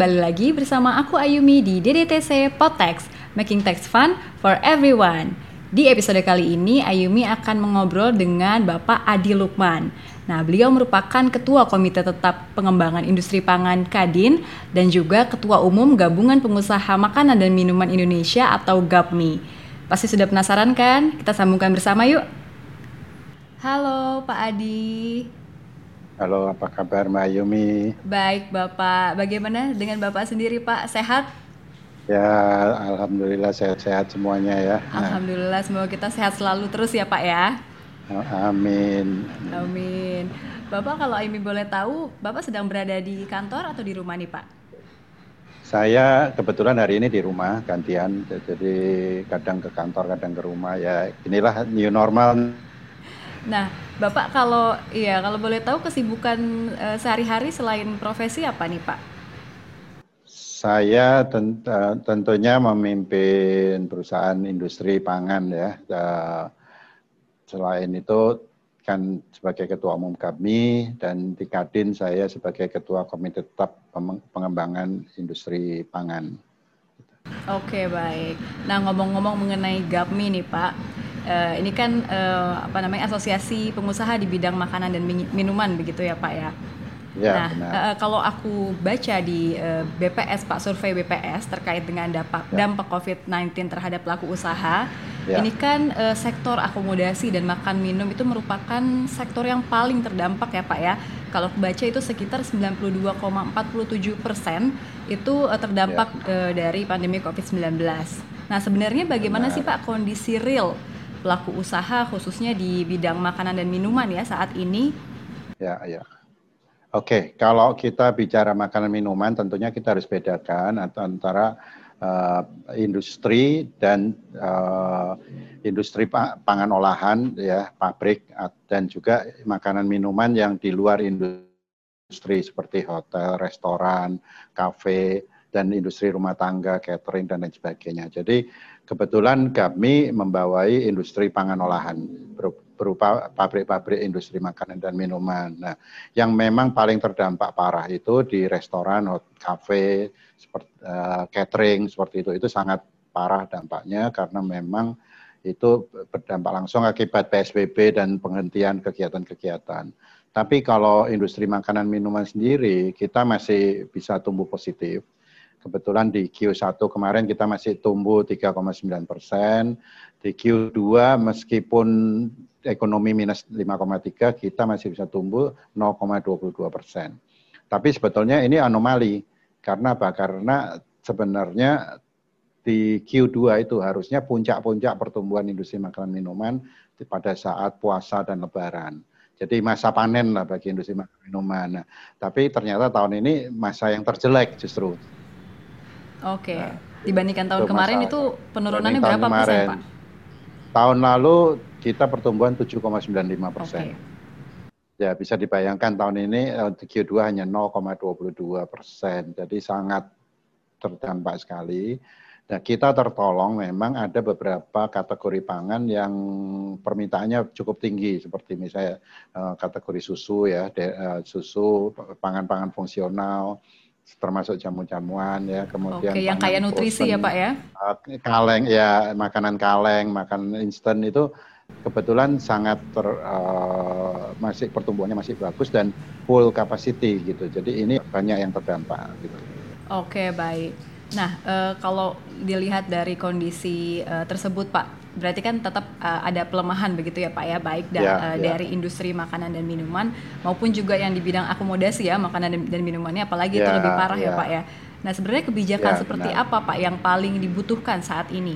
kembali lagi bersama aku Ayumi di DDTC Potex, Making Tax Fun for Everyone. Di episode kali ini, Ayumi akan mengobrol dengan Bapak Adi Lukman. Nah, beliau merupakan Ketua Komite Tetap Pengembangan Industri Pangan Kadin dan juga Ketua Umum Gabungan Pengusaha Makanan dan Minuman Indonesia atau GAPMI. Pasti sudah penasaran kan? Kita sambungkan bersama yuk. Halo Pak Adi. Halo, apa kabar Mbak Yumi? Baik Bapak, bagaimana dengan Bapak sendiri Pak? Sehat? Ya, Alhamdulillah sehat-sehat semuanya ya. Alhamdulillah, semoga kita sehat selalu terus ya Pak ya. Amin. Amin. Bapak kalau Amy boleh tahu, Bapak sedang berada di kantor atau di rumah nih Pak? Saya kebetulan hari ini di rumah gantian, jadi kadang ke kantor, kadang ke rumah. Ya inilah new normal Nah, Bapak kalau iya kalau boleh tahu kesibukan uh, sehari-hari selain profesi apa nih, Pak? Saya tent eh, tentunya memimpin perusahaan industri pangan ya. Uh, selain itu kan sebagai ketua umum kami dan di Kadin saya sebagai ketua komite tetap pengembangan industri pangan. Oke baik. Nah ngomong-ngomong mengenai GAPMI nih Pak, uh, ini kan uh, apa namanya asosiasi pengusaha di bidang makanan dan minuman begitu ya Pak ya. Ya, nah, Uh, kalau aku baca di uh, BPS Pak survei BPS terkait dengan dampak ya. dampak COVID-19 terhadap pelaku usaha, ya. ini kan uh, sektor akomodasi dan makan minum itu merupakan sektor yang paling terdampak ya Pak ya. Kalau baca itu sekitar 92,47 persen itu uh, terdampak ya. uh, dari pandemi COVID-19. Nah sebenarnya bagaimana Benar. sih Pak kondisi real pelaku usaha khususnya di bidang makanan dan minuman ya saat ini? Ya, ya. Oke, kalau kita bicara makanan minuman tentunya kita harus bedakan antara uh, industri dan uh, industri pangan olahan ya, pabrik dan juga makanan minuman yang di luar industri seperti hotel, restoran, kafe dan industri rumah tangga, catering dan lain sebagainya. Jadi kebetulan kami membawai industri pangan olahan berupa pabrik-pabrik industri makanan dan minuman. Nah, yang memang paling terdampak parah itu di restoran, kafe, seperti uh, catering seperti itu itu sangat parah dampaknya karena memang itu berdampak langsung akibat PSBB dan penghentian kegiatan-kegiatan. Tapi kalau industri makanan minuman sendiri kita masih bisa tumbuh positif Kebetulan di Q1 kemarin kita masih tumbuh 3,9 persen. Di Q2 meskipun ekonomi minus 5,3 kita masih bisa tumbuh 0,22 persen. Tapi sebetulnya ini anomali. Karena apa? Karena sebenarnya di Q2 itu harusnya puncak-puncak pertumbuhan industri makanan minuman pada saat puasa dan lebaran. Jadi masa panen lah bagi industri makanan minuman. Nah, tapi ternyata tahun ini masa yang terjelek justru. Oke. Nah, Dibandingkan tahun itu kemarin itu penurunannya berapa kemarin, persen, Pak? Tahun lalu kita pertumbuhan 7,95 persen. Okay. Ya bisa dibayangkan tahun ini eh, Q2 hanya 0,22 persen, jadi sangat terdampak sekali. Nah, kita tertolong memang ada beberapa kategori pangan yang permintaannya cukup tinggi seperti misalnya eh, kategori susu ya, eh, susu, pangan-pangan fungsional, termasuk jamu-jamuan ya. Kemudian Oke, yang kaya nutrisi ya Pak ya? Eh, kaleng ya makanan kaleng makanan instan itu kebetulan sangat ter, uh, masih pertumbuhannya masih bagus dan full capacity gitu. Jadi ini banyak yang terdampak gitu. Oke baik nah uh, kalau dilihat dari kondisi uh, tersebut Pak berarti kan tetap uh, ada pelemahan begitu ya Pak ya baik da ya, uh, ya. dari industri makanan dan minuman maupun juga yang di bidang akomodasi ya makanan dan, dan minumannya apalagi ya, itu lebih parah ya. ya Pak ya. Nah sebenarnya kebijakan ya, seperti benar. apa Pak yang paling dibutuhkan saat ini?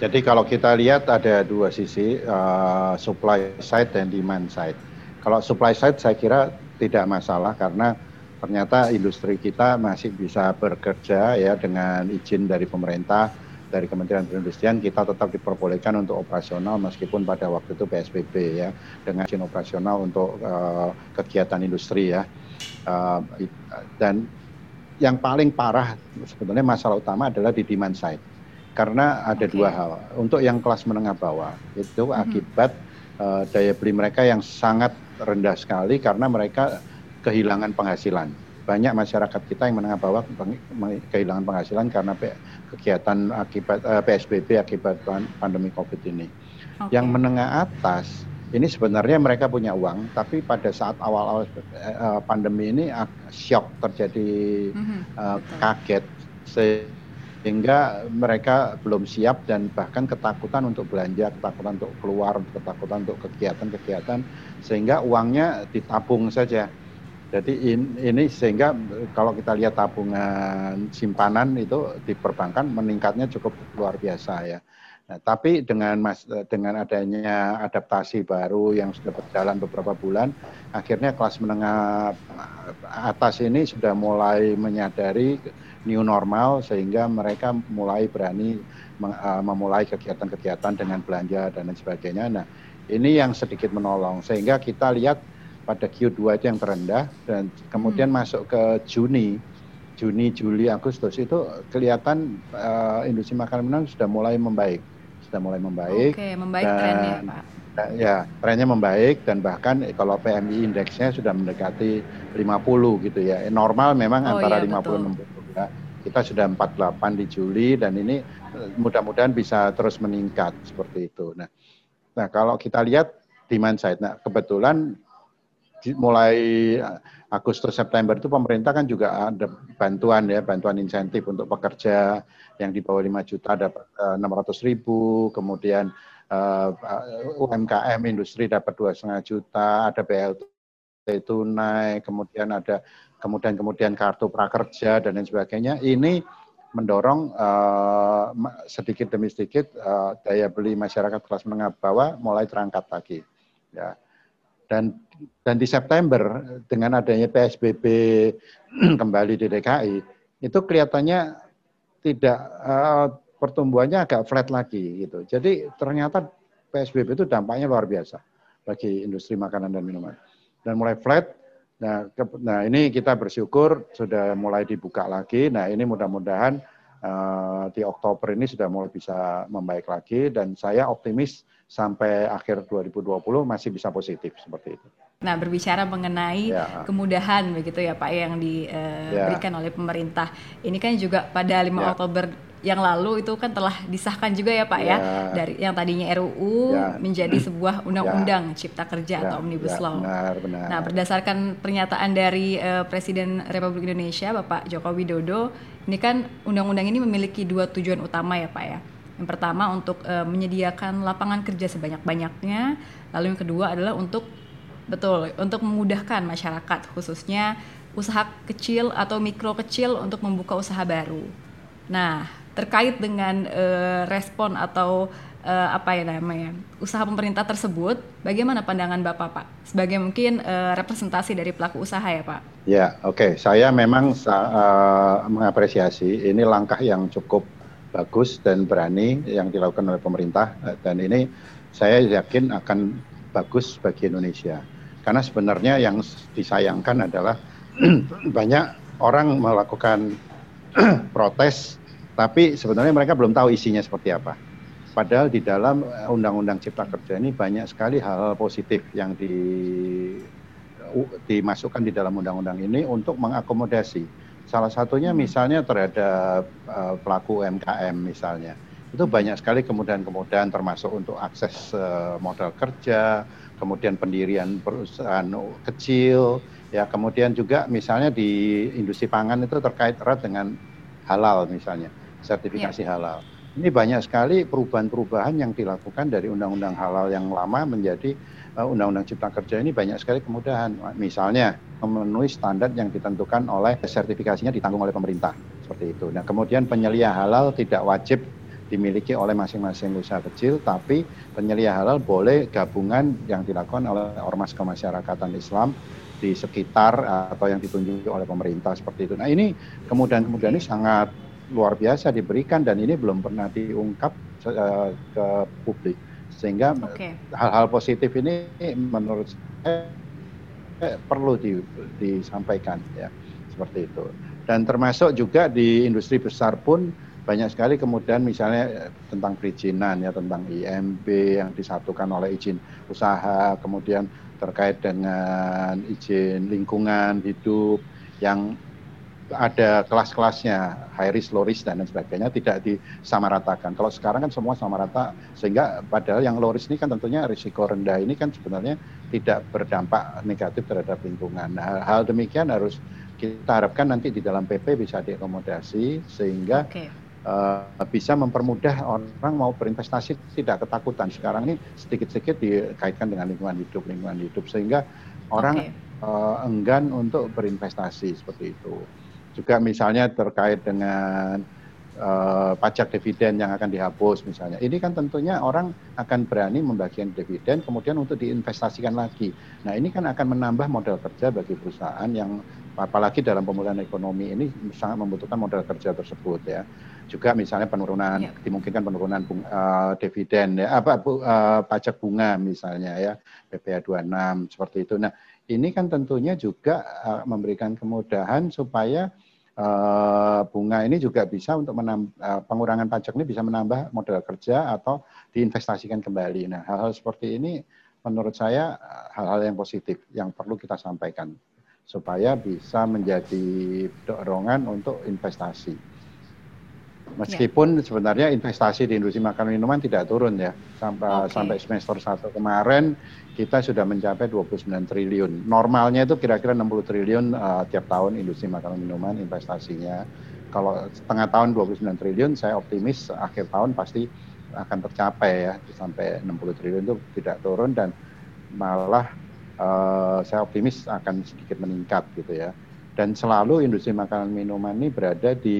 Jadi kalau kita lihat ada dua sisi uh, supply side dan demand side. Kalau supply side saya kira tidak masalah karena ternyata industri kita masih bisa bekerja ya dengan izin dari pemerintah dari Kementerian Perindustrian kita tetap diperbolehkan untuk operasional meskipun pada waktu itu PSBB ya dengan izin operasional untuk uh, kegiatan industri ya uh, dan yang paling parah sebetulnya masalah utama adalah di demand side karena ada okay. dua hal untuk yang kelas menengah bawah itu mm -hmm. akibat uh, daya beli mereka yang sangat rendah sekali karena mereka kehilangan penghasilan. Banyak masyarakat kita yang menengah bawah kehilangan penghasilan karena kegiatan akibat uh, eh, PSBB akibat pandemi COVID ini. Okay. Yang menengah atas ini sebenarnya mereka punya uang, tapi pada saat awal-awal uh, pandemi ini shock terjadi uh, kaget. Sehingga mereka belum siap dan bahkan ketakutan untuk belanja, ketakutan untuk keluar, ketakutan untuk kegiatan-kegiatan. Sehingga uangnya ditabung saja jadi in, ini sehingga kalau kita lihat tabungan simpanan itu di perbankan meningkatnya cukup luar biasa ya. Nah, tapi dengan mas, dengan adanya adaptasi baru yang sudah berjalan beberapa bulan, akhirnya kelas menengah atas ini sudah mulai menyadari new normal sehingga mereka mulai berani memulai kegiatan-kegiatan dengan belanja dan lain sebagainya. Nah, ini yang sedikit menolong sehingga kita lihat pada Q2 itu yang terendah dan kemudian hmm. masuk ke Juni Juni Juli Agustus itu kelihatan uh, industri makanan minuman sudah mulai membaik sudah mulai membaik Oke, membaik dan, trennya Pak ya trennya membaik dan bahkan kalau PMI indeksnya sudah mendekati 50 gitu ya. Normal memang oh, antara iya, 50 60 ya. Kita sudah 48 di Juli dan ini eh, mudah-mudahan bisa terus meningkat seperti itu. Nah nah kalau kita lihat demand side nah kebetulan mulai eh, Agustus September itu pemerintah kan juga ada bantuan ya bantuan insentif untuk pekerja yang di bawah 5 juta dapat eh, 600 ribu. Kemudian eh, UMKM industri dapat dua setengah juta ada BLT tunai kemudian ada kemudian kemudian kartu prakerja dan lain sebagainya. Ini mendorong uh, sedikit demi sedikit uh, daya beli masyarakat kelas menengah bawah mulai terangkat lagi ya dan dan di September dengan adanya PSBB kembali di DKI itu kelihatannya tidak uh, pertumbuhannya agak flat lagi gitu. Jadi ternyata PSBB itu dampaknya luar biasa bagi industri makanan dan minuman. Dan mulai flat. Nah, ke, nah ini kita bersyukur sudah mulai dibuka lagi. Nah ini mudah-mudahan uh, di Oktober ini sudah mulai bisa membaik lagi dan saya optimis sampai akhir 2020 masih bisa positif seperti itu. Nah, berbicara mengenai ya. kemudahan begitu ya Pak yang diberikan ya. oleh pemerintah. Ini kan juga pada 5 ya. Oktober yang lalu itu kan telah disahkan juga ya Pak ya, ya dari yang tadinya RUU ya. menjadi sebuah undang-undang ya. Cipta Kerja ya. atau Omnibus ya. Law. Benar, benar. Nah, berdasarkan pernyataan dari uh, Presiden Republik Indonesia Bapak Joko Widodo, ini kan undang-undang ini memiliki dua tujuan utama ya Pak ya. Yang pertama untuk uh, menyediakan lapangan kerja sebanyak-banyaknya, lalu yang kedua adalah untuk Betul, untuk memudahkan masyarakat khususnya usaha kecil atau mikro kecil untuk membuka usaha baru. Nah, terkait dengan uh, respon atau uh, apa ya namanya usaha pemerintah tersebut, bagaimana pandangan Bapak Pak sebagai mungkin uh, representasi dari pelaku usaha ya Pak? Ya, oke. Okay. Saya memang uh, mengapresiasi ini langkah yang cukup bagus dan berani yang dilakukan oleh pemerintah dan ini saya yakin akan bagus bagi Indonesia karena sebenarnya yang disayangkan adalah banyak orang melakukan protes, tapi sebenarnya mereka belum tahu isinya seperti apa. Padahal di dalam Undang-Undang Cipta Kerja ini banyak sekali hal-hal positif yang di, dimasukkan di dalam undang-undang ini untuk mengakomodasi. Salah satunya hmm. misalnya terhadap uh, pelaku UMKM misalnya. Itu banyak sekali kemudahan-kemudahan termasuk untuk akses uh, modal kerja, kemudian pendirian perusahaan kecil, ya kemudian juga misalnya di industri pangan itu terkait erat dengan halal misalnya, sertifikasi ya. halal. Ini banyak sekali perubahan-perubahan yang dilakukan dari undang-undang halal yang lama menjadi undang-undang cipta kerja ini banyak sekali kemudahan. Misalnya memenuhi standar yang ditentukan oleh sertifikasinya ditanggung oleh pemerintah seperti itu. Nah, kemudian penyelia halal tidak wajib dimiliki oleh masing-masing usaha kecil, tapi penyelia halal boleh gabungan yang dilakukan oleh ormas kemasyarakatan Islam di sekitar atau yang ditunjuk oleh pemerintah seperti itu. Nah ini kemudian-kemudian ini sangat luar biasa diberikan dan ini belum pernah diungkap uh, ke publik sehingga hal-hal okay. positif ini menurut saya perlu di, disampaikan ya seperti itu dan termasuk juga di industri besar pun banyak sekali kemudian misalnya eh, tentang perizinan ya tentang IMB yang disatukan oleh izin usaha kemudian terkait dengan izin lingkungan hidup yang ada kelas-kelasnya high risk, low risk dan lain sebagainya tidak disamaratakan. Kalau sekarang kan semua sama rata sehingga padahal yang low risk ini kan tentunya risiko rendah ini kan sebenarnya tidak berdampak negatif terhadap lingkungan. Nah, hal, demikian harus kita harapkan nanti di dalam PP bisa diakomodasi sehingga okay uh, bisa mempermudah orang mau berinvestasi tidak ketakutan. Sekarang ini sedikit-sedikit dikaitkan dengan lingkungan hidup, lingkungan hidup sehingga orang okay. uh, eh, enggan untuk berinvestasi seperti itu. Juga misalnya terkait dengan uh, pajak dividen yang akan dihapus misalnya. Ini kan tentunya orang akan berani membagikan dividen kemudian untuk diinvestasikan lagi. Nah, ini kan akan menambah modal kerja bagi perusahaan yang apalagi dalam pemulihan ekonomi ini sangat membutuhkan modal kerja tersebut ya juga misalnya penurunan ya. dimungkinkan penurunan bunga, uh, dividen ya apa bu, uh, pajak bunga misalnya ya PPh 26 seperti itu. Nah, ini kan tentunya juga uh, memberikan kemudahan supaya uh, bunga ini juga bisa untuk menambah, uh, pengurangan pajak ini bisa menambah modal kerja atau diinvestasikan kembali. Nah, hal-hal seperti ini menurut saya hal-hal yang positif yang perlu kita sampaikan supaya bisa menjadi dorongan untuk investasi. Meskipun ya. sebenarnya investasi di industri makanan minuman tidak turun ya. Sampai okay. sampai semester 1 kemarin kita sudah mencapai 29 triliun. Normalnya itu kira-kira 60 triliun uh, tiap tahun industri makanan minuman investasinya. Kalau setengah tahun 29 triliun saya optimis akhir tahun pasti akan tercapai ya sampai 60 triliun itu tidak turun dan malah uh, saya optimis akan sedikit meningkat gitu ya dan selalu industri makanan minuman ini berada di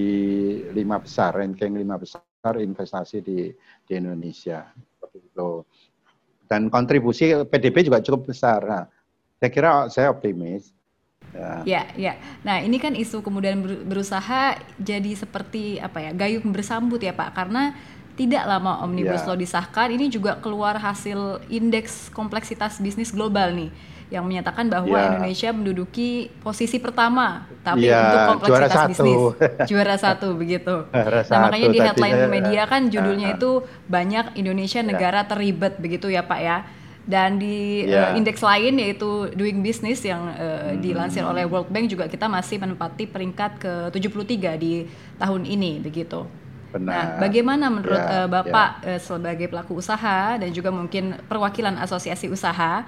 lima besar, ranking lima besar investasi di, di Indonesia. Itu. Dan kontribusi PDB juga cukup besar. Nah, saya kira saya optimis. Ya. ya, ya. Nah, ini kan isu kemudian berusaha jadi seperti apa ya, gayung bersambut ya Pak, karena tidak lama omnibus ya. law disahkan, ini juga keluar hasil indeks kompleksitas bisnis global nih yang menyatakan bahwa ya. Indonesia menduduki posisi pertama tapi ya, untuk kompleksitas juara bisnis satu. juara satu begitu. Juara nah makanya di headline tadinya, media kan judulnya uh, itu banyak Indonesia ya. negara terlibat begitu ya Pak ya. Dan di yeah. uh, indeks lain yaitu Doing Business yang uh, hmm. dilansir oleh World Bank juga kita masih menempati peringkat ke 73 di tahun ini begitu. Benar. Nah, bagaimana menurut ya, uh, Bapak ya. uh, sebagai pelaku usaha dan juga mungkin perwakilan asosiasi usaha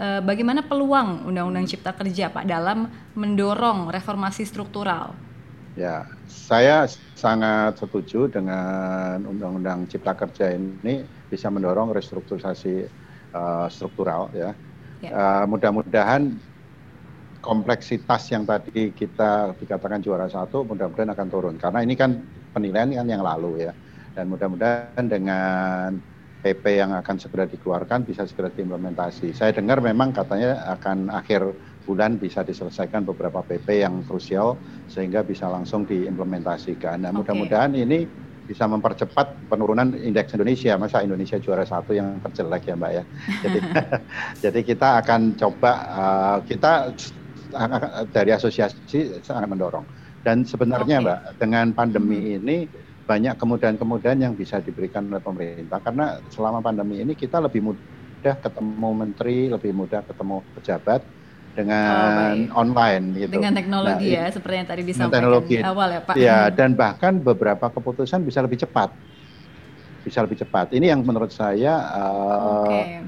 Eh, bagaimana peluang Undang-Undang Cipta Kerja Pak dalam mendorong reformasi struktural? Ya, saya sangat setuju dengan Undang-Undang Cipta Kerja ini bisa mendorong restrukturisasi uh, struktural ya. ya. Uh, mudah-mudahan kompleksitas yang tadi kita dikatakan juara satu mudah-mudahan akan turun karena ini kan penilaian kan yang lalu ya dan mudah-mudahan dengan PP yang akan segera dikeluarkan bisa segera diimplementasi. Saya dengar memang katanya akan akhir bulan bisa diselesaikan beberapa PP yang krusial sehingga bisa langsung diimplementasikan. Nah, mudah-mudahan ini bisa mempercepat penurunan indeks Indonesia. Masa Indonesia juara satu yang terjelek ya Mbak ya. Jadi, jadi kita akan coba uh, kita dari asosiasi sangat mendorong. Dan sebenarnya okay. Mbak dengan pandemi ini banyak kemudahan-kemudahan yang bisa diberikan oleh pemerintah karena selama pandemi ini kita lebih mudah ketemu menteri, lebih mudah ketemu pejabat dengan oh, online gitu. Dengan teknologi nah, ya, seperti yang tadi disampaikan teknologi, awal ya Pak. Ya, dan bahkan beberapa keputusan bisa lebih cepat. Bisa lebih cepat. Ini yang menurut saya uh, okay.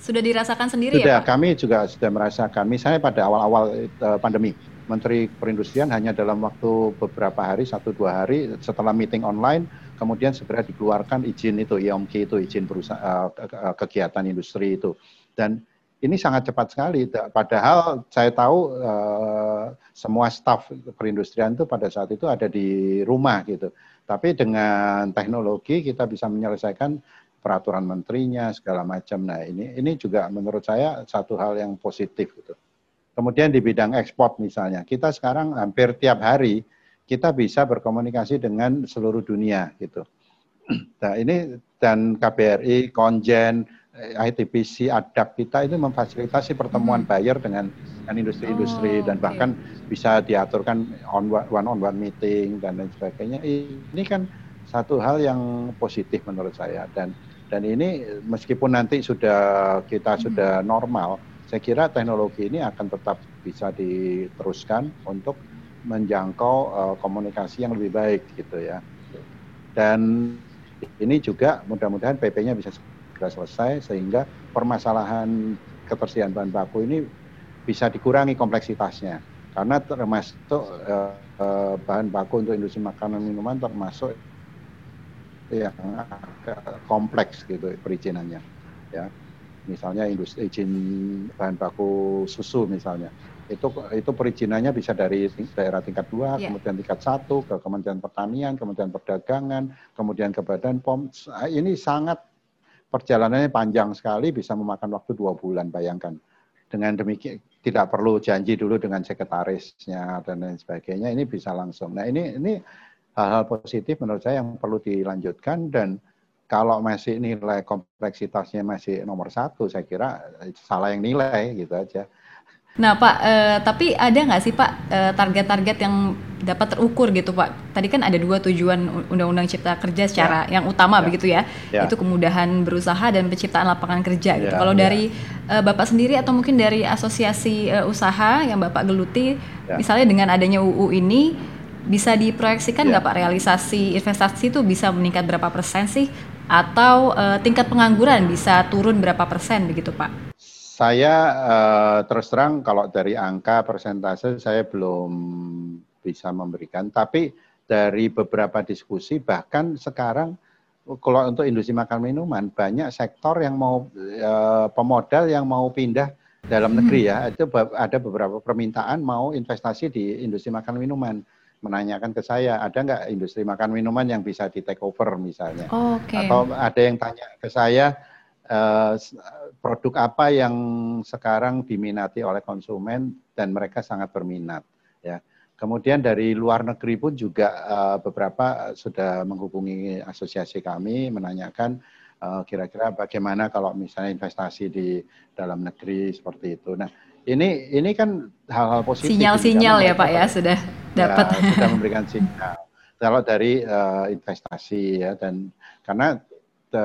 Sudah dirasakan sendiri sudah, ya Pak? kami juga sudah merasakan. Misalnya pada awal-awal uh, pandemi, Menteri Perindustrian hanya dalam waktu beberapa hari, satu dua hari setelah meeting online, kemudian segera dikeluarkan izin itu, IOMK itu, izin perusahaan, uh, kegiatan industri itu. Dan ini sangat cepat sekali. Padahal saya tahu uh, semua staf perindustrian itu pada saat itu ada di rumah gitu. Tapi dengan teknologi kita bisa menyelesaikan peraturan menterinya segala macam. Nah ini ini juga menurut saya satu hal yang positif gitu. Kemudian di bidang ekspor misalnya, kita sekarang hampir tiap hari kita bisa berkomunikasi dengan seluruh dunia gitu. Nah ini dan KBRI, Konjen, ITBC, ADAP kita itu memfasilitasi pertemuan hmm. buyer dengan dengan industri-industri oh, dan okay. bahkan bisa diaturkan on one on one meeting dan lain sebagainya. Ini kan satu hal yang positif menurut saya dan dan ini meskipun nanti sudah kita hmm. sudah normal, saya kira teknologi ini akan tetap bisa diteruskan untuk menjangkau uh, komunikasi yang lebih baik gitu ya. Dan ini juga mudah-mudahan PP-nya bisa segera selesai sehingga permasalahan ketersediaan bahan baku ini bisa dikurangi kompleksitasnya karena termasuk uh, bahan baku untuk industri makanan minuman termasuk yang kompleks gitu perizinannya ya misalnya industri izin bahan baku susu misalnya itu itu perizinannya bisa dari daerah tingkat dua, yeah. kemudian tingkat satu ke Kementerian Pertanian, Kementerian Perdagangan, kemudian ke Badan POM. Ini sangat perjalanannya panjang sekali, bisa memakan waktu dua bulan. Bayangkan. Dengan demikian tidak perlu janji dulu dengan sekretarisnya dan lain sebagainya. Ini bisa langsung. Nah ini ini hal-hal positif menurut saya yang perlu dilanjutkan dan kalau masih nilai kompleksitasnya masih nomor satu, saya kira salah yang nilai gitu aja. Nah Pak, eh, tapi ada nggak sih Pak eh, target-target eh, yang dapat terukur gitu Pak? Tadi kan ada dua tujuan Undang-Undang Cipta Kerja secara ya. yang utama ya. begitu ya, ya, itu kemudahan berusaha dan penciptaan lapangan kerja gitu. ya, gitu. Kalau ya. dari eh, Bapak sendiri atau mungkin dari asosiasi eh, usaha yang Bapak geluti, ya. misalnya dengan adanya UU ini bisa diproyeksikan ya. nggak yeah. Pak realisasi investasi itu bisa meningkat berapa persen sih atau uh, tingkat pengangguran bisa turun berapa persen begitu Pak? Saya uh, terus terang kalau dari angka persentase saya belum bisa memberikan, tapi dari beberapa diskusi bahkan sekarang kalau untuk industri makan minuman banyak sektor yang mau uh, pemodal yang mau pindah dalam negeri hmm. ya itu ada beberapa permintaan mau investasi di industri makan minuman menanyakan ke saya, ada nggak industri makan minuman yang bisa di take over misalnya? Oh, okay. Atau ada yang tanya ke saya, uh, produk apa yang sekarang diminati oleh konsumen dan mereka sangat berminat, ya. Kemudian dari luar negeri pun juga uh, beberapa sudah menghubungi asosiasi kami menanyakan eh, kira-kira bagaimana kalau misalnya investasi di dalam negeri seperti itu. Nah, ini ini kan hal-hal positif. Sinyal-sinyal ya Pak ya sudah dapat. Ya, sudah memberikan sinyal. Kalau dari uh, investasi ya dan karena te,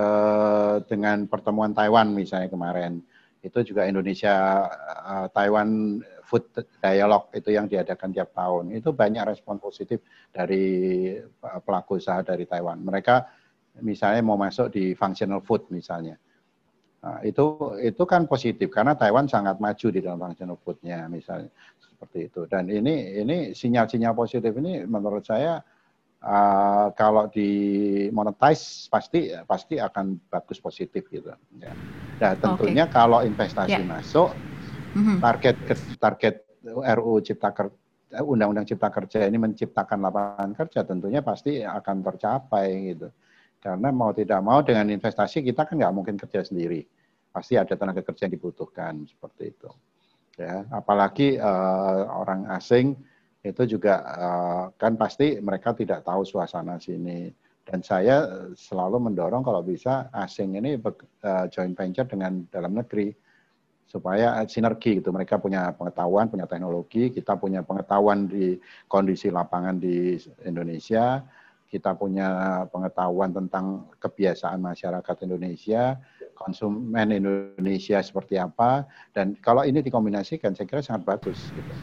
dengan pertemuan Taiwan misalnya kemarin itu juga Indonesia uh, Taiwan Food Dialog itu yang diadakan tiap tahun itu banyak respon positif dari pelaku usaha dari Taiwan. Mereka misalnya mau masuk di functional food misalnya Nah, itu itu kan positif karena Taiwan sangat maju di dalam functional food-nya misalnya seperti itu. Dan ini ini sinyal-sinyal positif ini menurut saya uh, kalau di monetize pasti pasti akan bagus positif gitu. Ya. Nah tentunya okay. kalau investasi yeah. masuk mm-hmm. target target RU Cipta Kerja Undang-Undang Cipta Kerja ini menciptakan lapangan kerja tentunya pasti akan tercapai gitu. Karena mau tidak mau dengan investasi kita kan nggak mungkin kerja sendiri. Pasti ada tenaga kerja yang dibutuhkan seperti itu. Ya, apalagi uh, orang asing itu juga uh, kan pasti mereka tidak tahu suasana sini. Dan saya selalu mendorong kalau bisa asing ini uh, joint venture dengan dalam negeri supaya sinergi gitu. Mereka punya pengetahuan, punya teknologi, kita punya pengetahuan di kondisi lapangan di Indonesia, kita punya pengetahuan tentang kebiasaan masyarakat Indonesia, konsumen Indonesia seperti apa, dan kalau ini dikombinasikan, saya kira sangat bagus. Gitu.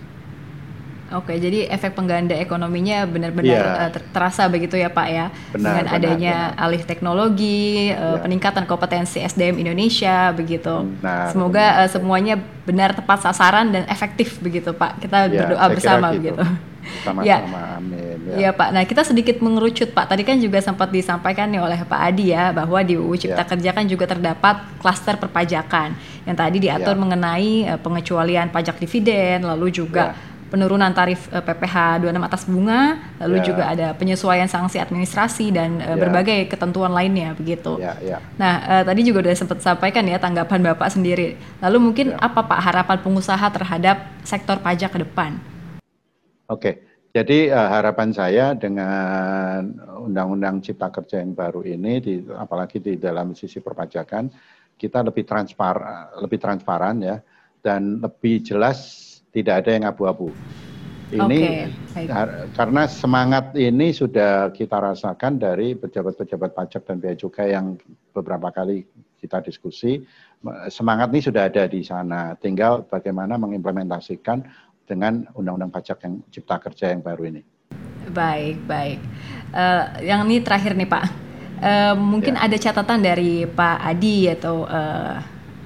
Oke, jadi efek pengganda ekonominya benar-benar yeah. Iya. terasa begitu ya Pak ya, benar, dengan benar, adanya benar. alih teknologi, yeah. peningkatan kompetensi SDM Indonesia begitu. Benar, Semoga benar. semuanya benar tepat sasaran dan efektif begitu Pak. Kita yeah, berdoa bersama gitu. begitu. Sama-sama, ya. amin. Ya. ya Pak, nah kita sedikit mengerucut Pak. Tadi kan juga sempat disampaikan nih oleh Pak Adi ya bahwa di UU Cipta ya. Kerja kan juga terdapat klaster perpajakan yang tadi diatur ya. mengenai uh, pengecualian pajak dividen, lalu juga ya. penurunan tarif uh, PPh 26 atas bunga, lalu ya. juga ada penyesuaian sanksi administrasi dan uh, ya. berbagai ketentuan lainnya begitu. Ya, ya. Nah, uh, tadi juga sudah sempat sampaikan ya tanggapan Bapak sendiri. Lalu mungkin ya. apa Pak harapan pengusaha terhadap sektor pajak ke depan? Oke, jadi uh, harapan saya dengan Undang-Undang Cipta Kerja yang baru ini, di, apalagi di dalam sisi perpajakan, kita lebih transpar, lebih transparan ya, dan lebih jelas tidak ada yang abu-abu. Ini okay. karena semangat ini sudah kita rasakan dari pejabat-pejabat pajak dan bea cukai yang beberapa kali kita diskusi. Semangat ini sudah ada di sana, tinggal bagaimana mengimplementasikan dengan undang-undang pajak yang cipta kerja yang baru ini. Baik, baik. Uh, yang ini terakhir nih Pak, uh, mungkin ya. ada catatan dari Pak Adi atau uh,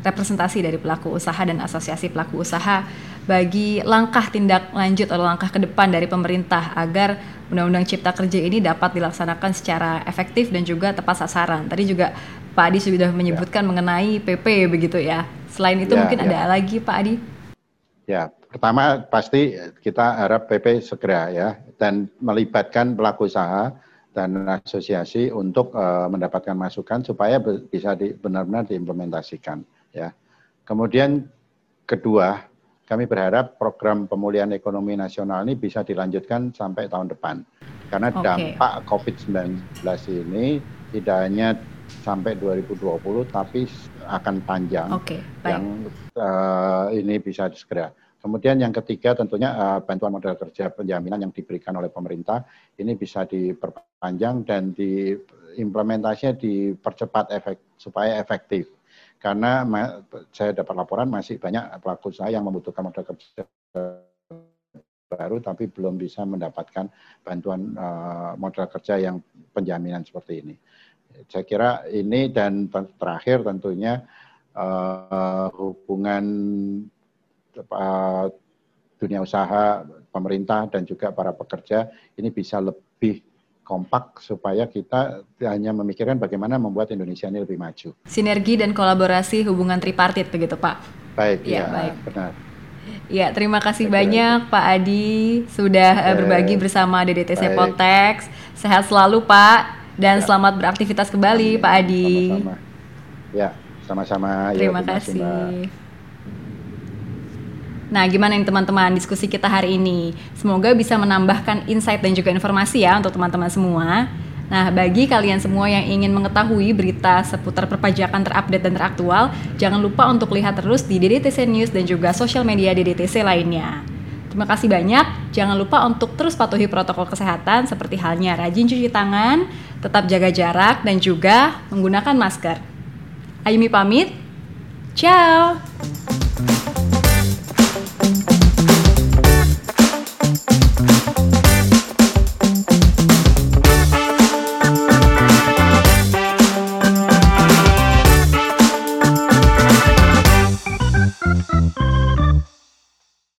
representasi dari pelaku usaha dan asosiasi pelaku usaha bagi langkah tindak lanjut atau langkah ke depan dari pemerintah agar Undang-Undang Cipta Kerja ini dapat dilaksanakan secara efektif dan juga tepat sasaran. Tadi juga Pak Adi sudah menyebutkan ya. mengenai PP begitu ya. Selain itu ya, mungkin ya. ada lagi Pak Adi? Ya, pertama pasti kita harap PP segera ya dan melibatkan pelaku usaha dan asosiasi untuk uh, mendapatkan masukan supaya bisa benar-benar diimplementasikan ya. Kemudian kedua kami berharap program pemulihan ekonomi nasional ini bisa dilanjutkan sampai tahun depan. Karena okay. dampak COVID-19 ini tidak hanya sampai 2020 tapi akan panjang okay, yang uh, ini bisa segera. Kemudian yang ketiga tentunya uh, bantuan modal kerja penjaminan yang diberikan oleh pemerintah ini bisa diperpanjang dan diimplementasinya dipercepat efek supaya efektif karena saya dapat laporan masih banyak pelaku usaha yang membutuhkan modal kerja baru tapi belum bisa mendapatkan bantuan uh, modal kerja yang penjaminan seperti ini. Saya kira ini dan terakhir tentunya uh, hubungan dunia usaha, pemerintah dan juga para pekerja ini bisa lebih kompak supaya kita hanya memikirkan bagaimana membuat Indonesia ini lebih maju. Sinergi dan kolaborasi hubungan tripartit begitu Pak? Baik, ya, ya baik. benar. Ya, terima kasih Betul. banyak Pak Adi sudah eh, berbagi bersama DDTC Baik. Potex. Sehat selalu Pak dan ya. selamat beraktivitas kembali Amin. Pak Adi. Sama-sama. Ya, sama-sama. Ya, terima ya, kasih. Mbak. Nah, gimana nih teman-teman diskusi kita hari ini? Semoga bisa menambahkan insight dan juga informasi ya untuk teman-teman semua. Nah, bagi kalian semua yang ingin mengetahui berita seputar perpajakan terupdate dan teraktual, jangan lupa untuk lihat terus di DDTC News dan juga sosial media DDTC lainnya. Terima kasih banyak. Jangan lupa untuk terus patuhi protokol kesehatan seperti halnya rajin cuci tangan, tetap jaga jarak, dan juga menggunakan masker. Ayumi pamit. Ciao.